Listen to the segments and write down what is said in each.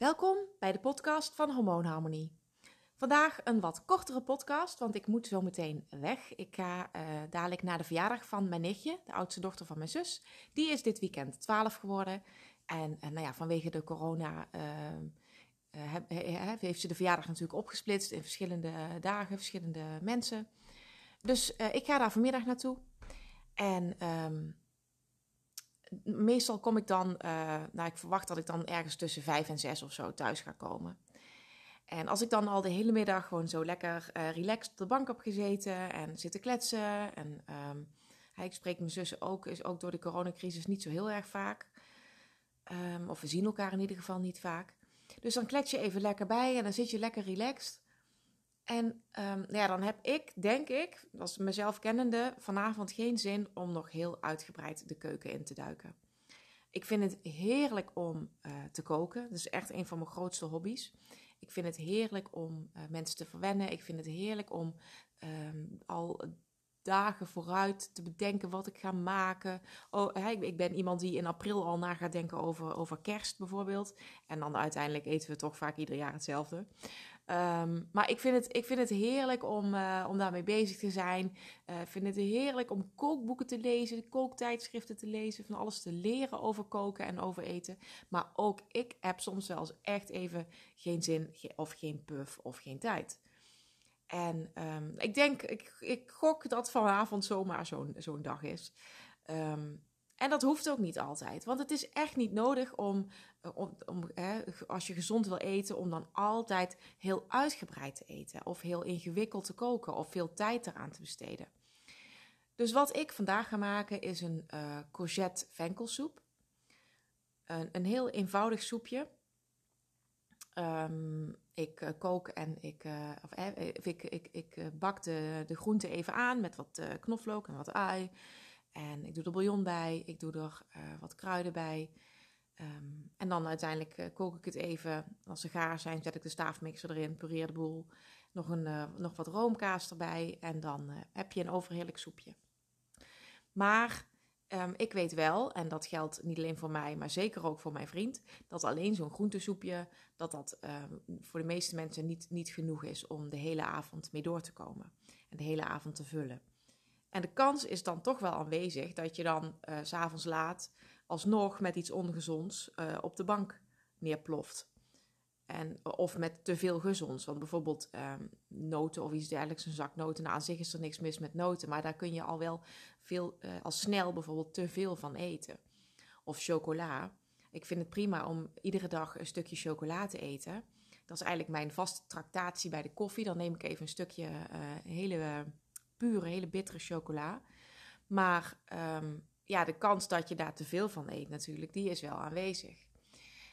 Welkom bij de podcast van Hormoonharmonie. Vandaag een wat kortere podcast, want ik moet zo meteen weg. Ik ga uh, dadelijk naar de verjaardag van mijn nichtje, de oudste dochter van mijn zus. Die is dit weekend 12 geworden. En, en nou ja, vanwege de corona uh, heeft ze de verjaardag natuurlijk opgesplitst in verschillende dagen, verschillende mensen. Dus ik ga daar vanmiddag naartoe. En um, meestal kom ik dan, uh, nou ik verwacht dat ik dan ergens tussen vijf en zes of zo thuis ga komen. En als ik dan al de hele middag gewoon zo lekker uh, relaxed op de bank heb gezeten en zitten kletsen. En um, ik spreek mijn zussen ook, is ook door de coronacrisis niet zo heel erg vaak. Um, of we zien elkaar in ieder geval niet vaak. Dus dan klets je even lekker bij en dan zit je lekker relaxed. En um, ja, dan heb ik, denk ik, als mezelf kennende, vanavond geen zin om nog heel uitgebreid de keuken in te duiken. Ik vind het heerlijk om uh, te koken. Dat is echt een van mijn grootste hobby's. Ik vind het heerlijk om uh, mensen te verwennen. Ik vind het heerlijk om um, al dagen vooruit te bedenken wat ik ga maken. Oh, ik ben iemand die in april al na gaat denken over, over kerst bijvoorbeeld. En dan uiteindelijk eten we toch vaak ieder jaar hetzelfde. Um, maar ik vind, het, ik vind het heerlijk om, uh, om daarmee bezig te zijn. Uh, ik vind het heerlijk om kookboeken te lezen, kooktijdschriften te lezen, van alles te leren over koken en over eten. Maar ook ik heb soms eens echt even geen zin of geen puff of geen tijd. En um, ik denk, ik, ik gok dat vanavond zomaar zo'n zo'n dag is. Um, en dat hoeft ook niet altijd. Want het is echt niet nodig om, eh, om, als je gezond wil eten, om dan altijd heel uitgebreid te eten. Of heel ingewikkeld te koken. Of veel tijd eraan te besteden. Dus wat ik vandaag ga maken is een uh, courgette venkelsoep. Een, een heel eenvoudig soepje. Um, ik uh, kook en ik, of, eh, ik, ik, ik bak de, de groenten even aan met wat knoflook en wat ui. En ik doe er bouillon bij, ik doe er uh, wat kruiden bij. Um, en dan uiteindelijk uh, kook ik het even. Als ze gaar zijn, zet ik de staafmixer erin, pureer de boel. Nog, een, uh, nog wat roomkaas erbij en dan heb je een overheerlijk soepje. Maar um, ik weet wel, en dat geldt niet alleen voor mij, maar zeker ook voor mijn vriend, dat alleen zo'n groentesoepje, dat dat um, voor de meeste mensen niet, niet genoeg is om de hele avond mee door te komen. En de hele avond te vullen. En de kans is dan toch wel aanwezig dat je dan uh, s'avonds laat alsnog met iets ongezonds uh, op de bank neerploft. En, of met te veel gezonds. Want bijvoorbeeld um, noten of iets dergelijks, een zak noten. Nou, aan zich is er niks mis met noten, maar daar kun je al wel veel, uh, al snel bijvoorbeeld te veel van eten. Of chocola. Ik vind het prima om iedere dag een stukje chocola te eten. Dat is eigenlijk mijn vaste tractatie bij de koffie. Dan neem ik even een stukje hele pure, hele bittere chocola. Maar um, ja, de kans dat je daar te veel van eet natuurlijk, die is wel aanwezig.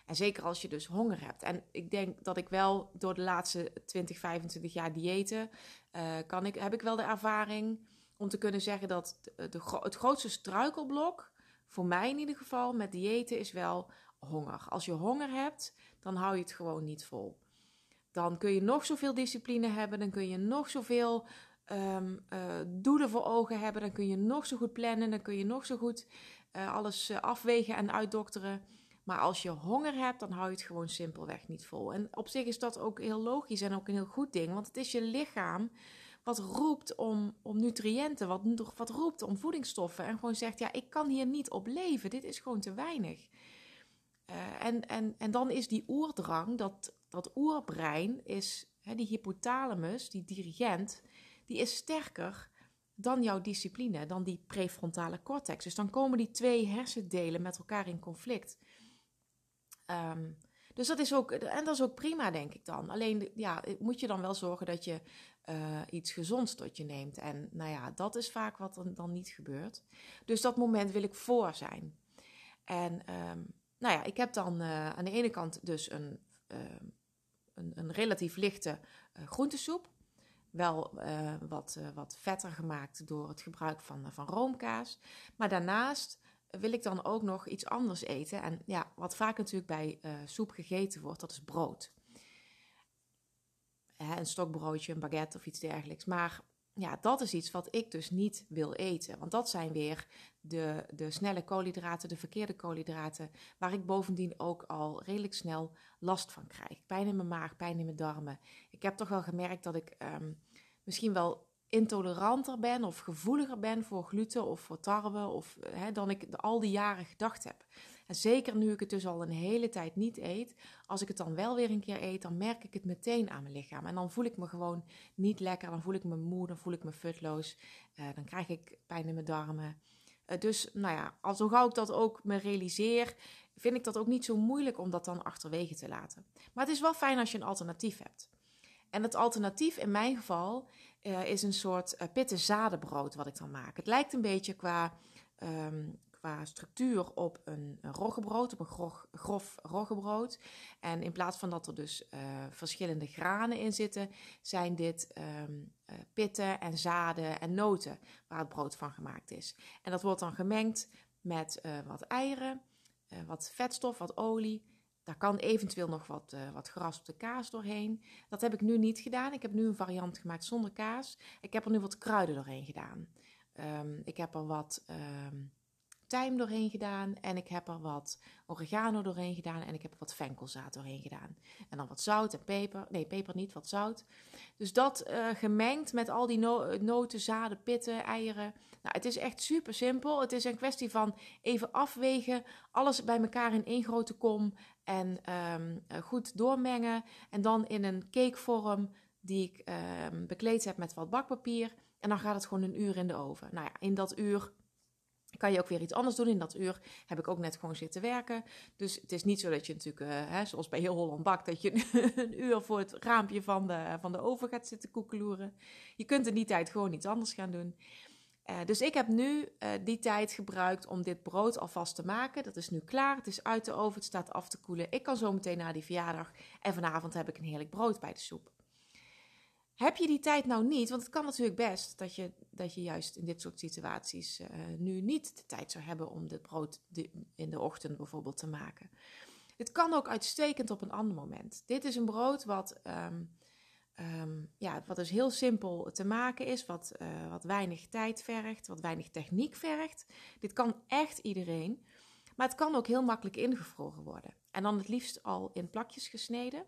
En zeker als je dus honger hebt. En ik denk dat ik wel door de laatste 20, 25 jaar diëten, uh, kan ik, heb ik wel de ervaring om te kunnen zeggen dat de, de, het grootste struikelblok, voor mij in ieder geval, met diëten is wel honger. Als je honger hebt, dan hou je het gewoon niet vol. Dan kun je nog zoveel discipline hebben, dan kun je nog zoveel um, doelen voor ogen hebben, dan kun je nog zo goed plannen, dan kun je nog zo goed uh, alles uh, afwegen en uitdokteren. Maar als je honger hebt, dan hou je het gewoon simpelweg niet vol. En op zich is dat ook heel logisch en ook een heel goed ding, want het is je lichaam wat roept om, om nutriënten, wat, wat roept om voedingsstoffen en gewoon zegt, ja, ik kan hier niet op leven, dit is gewoon te weinig. en, en, en dan is die oerdrang, dat, dat oerbrein, is hè, die hypothalamus, die dirigent, die is sterker dan jouw discipline, dan die prefrontale cortex. Dus dan komen die twee hersendelen met elkaar in conflict. Um, dus dat is ook, en dat is ook prima, denk ik dan. Alleen, ja, moet je dan wel zorgen dat je uh, iets gezonds tot je neemt. En nou ja, dat is vaak wat er dan niet gebeurt. Dus dat moment wil ik voor zijn. En um, nou ja, ik heb dan uh, aan de ene kant dus een, uh, een, een relatief lichte groentesoep wel uh, wat, uh, wat vetter gemaakt door het gebruik van, uh, van roomkaas. Maar daarnaast wil ik dan ook nog iets anders eten. En ja, wat vaak natuurlijk bij soep gegeten wordt, dat is brood. een stokbroodje, een baguette of iets dergelijks. Maar ja, dat is iets wat ik dus niet wil eten. Want dat zijn weer de, de snelle koolhydraten, de verkeerde koolhydraten, waar ik bovendien ook al redelijk snel last van krijg. Pijn in mijn maag, pijn in mijn darmen. Ik heb toch wel gemerkt dat ik ehm, misschien wel intoleranter ben of gevoeliger ben voor gluten of voor tarwe of, hè, dan ik al die jaren gedacht heb. En zeker nu ik het dus al een hele tijd niet eet, als ik het dan wel weer een keer eet, dan merk ik het meteen aan mijn lichaam. En dan voel ik me gewoon niet lekker, dan voel ik me moe, dan voel ik me futloos, uh, dan krijg ik pijn in mijn darmen. Uh, dus nou ja, al zo gauw ik dat ook me realiseer, vind ik dat ook niet zo moeilijk om dat dan achterwege te laten. Maar het is wel fijn als je een alternatief hebt. En het alternatief in mijn geval uh, is een soort uh, pitte zadenbrood wat ik dan maak. Het lijkt een beetje qua, um, qua structuur op een, roggebrood, op een grof, grof roggebrood. En in plaats van dat er dus uh, verschillende granen in zitten, zijn dit um, pitten en zaden en noten waar het brood van gemaakt is. En dat wordt dan gemengd met wat eieren, wat vetstof, wat olie daar kan eventueel nog wat, uh, wat geraspte kaas doorheen. Dat heb ik nu niet gedaan. Ik heb nu een variant gemaakt zonder kaas. Ik heb er nu wat kruiden doorheen gedaan. Um, ik heb er wat um, tijm doorheen gedaan. En ik heb er wat oregano doorheen gedaan. En ik heb er wat venkelzaad doorheen gedaan. En dan wat zout en peper. Nee, peper niet, wat zout. Dus dat uh, gemengd met al die no noten, zaden, pitten, eieren. Nou, het is echt super simpel. Het is een kwestie van even afwegen. Alles bij elkaar in één grote kom. En um, goed doormengen. En dan in een cakevorm die ik um, bekleed heb met wat bakpapier. En dan gaat het gewoon een uur in de oven. Nou ja, in dat uur kan je ook weer iets anders doen. In dat uur heb ik ook net gewoon zitten werken. Dus het is niet zo dat je natuurlijk, uh, hè, zoals bij heel Holland Bak, dat je een uur voor het raampje van de, van de oven gaat zitten koekeloeren. Je kunt in die tijd gewoon iets anders gaan doen. Uh, dus ik heb nu uh, die tijd gebruikt om dit brood alvast te maken. Dat is nu klaar. Het is uit de oven. Het staat af te koelen. Ik kan zo meteen naar die verjaardag. En vanavond heb ik een heerlijk brood bij de soep. Heb je die tijd nou niet? Want het kan natuurlijk best dat je, dat je juist in dit soort situaties uh, nu niet de tijd zou hebben om dit brood in de ochtend bijvoorbeeld te maken. Het kan ook uitstekend op een ander moment. Dit is een brood wat. Um, Um, ja, wat dus heel simpel te maken is, wat, uh, wat weinig tijd vergt, wat weinig techniek vergt. Dit kan echt iedereen, maar het kan ook heel makkelijk ingevroren worden. En dan het liefst al in plakjes gesneden.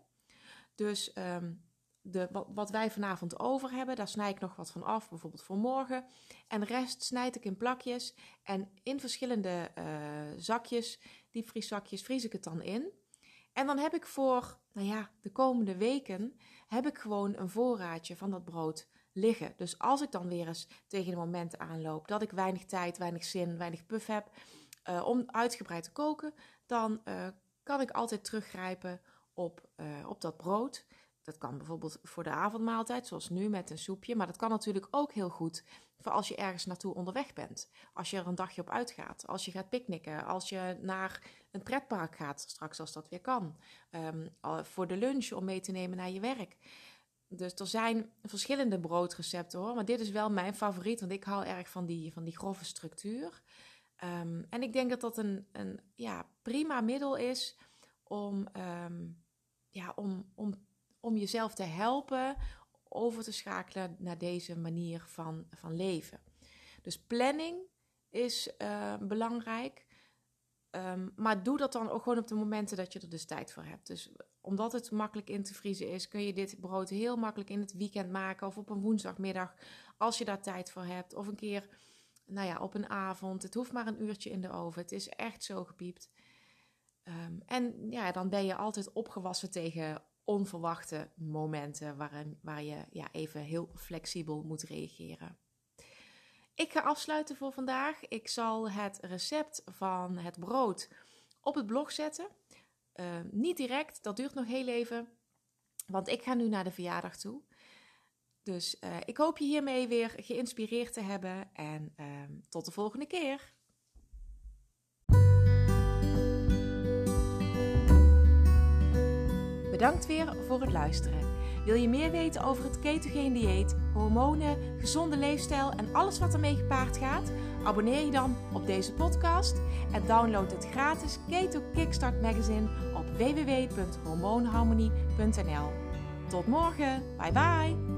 Dus um, de, wat, wij vanavond over hebben, daar snij ik nog wat van af, bijvoorbeeld voor morgen. En de rest snijd ik in plakjes en in verschillende uh, zakjes, diepvrieszakjes, vries ik het dan in. En dan heb ik voor, nou ja, de komende weken heb ik gewoon een voorraadje van dat brood liggen. Dus als ik dan weer eens tegen een moment aanloop dat ik weinig tijd, weinig zin, weinig puff heb uh, om uitgebreid te koken, dan uh, kan ik altijd teruggrijpen op, op dat brood. Dat kan bijvoorbeeld voor de avondmaaltijd, zoals nu met een soepje. Maar dat kan natuurlijk ook heel goed voor als je ergens naartoe onderweg bent. Als je er een dagje op uitgaat. Als je gaat picknicken. Als je naar een pretpark gaat, straks als dat weer kan. Um, voor de lunch om mee te nemen naar je werk. Dus er zijn verschillende broodrecepten hoor. Maar dit is wel mijn favoriet, want ik hou erg van die, van die grove structuur. Um, en ik denk dat dat een, een ja, prima middel is om, um, ja, om, om om jezelf te helpen over te schakelen naar deze manier van, van leven. Dus planning is uh, belangrijk. Um, maar doe dat dan ook gewoon op de momenten dat je er dus tijd voor hebt. Dus omdat het makkelijk in te vriezen is, kun je dit brood heel makkelijk in het weekend maken of op een woensdagmiddag als je daar tijd voor hebt. Of een keer, nou ja, op een avond. Het hoeft maar een uurtje in de oven. Het is echt zo gepiept. Um, en ja, dan ben je altijd opgewassen tegen onverwachte momenten waarin, waar je ja, even heel flexibel moet reageren. Ik ga afsluiten voor vandaag. Ik zal het recept van het brood op het blog zetten. Uh, niet direct, dat duurt nog heel even, want ik ga nu naar de verjaardag toe. Dus uh, ik hoop je hiermee weer geïnspireerd te hebben en uh, tot de volgende keer. Bedankt weer voor het luisteren. Wil je meer weten over het ketogeen dieet, hormonen, gezonde leefstijl en alles wat ermee gepaard gaat? Abonneer je dan op deze podcast en download het gratis Keto Kickstart magazine op www.hormoonharmonie.nl. Tot morgen, bye bye!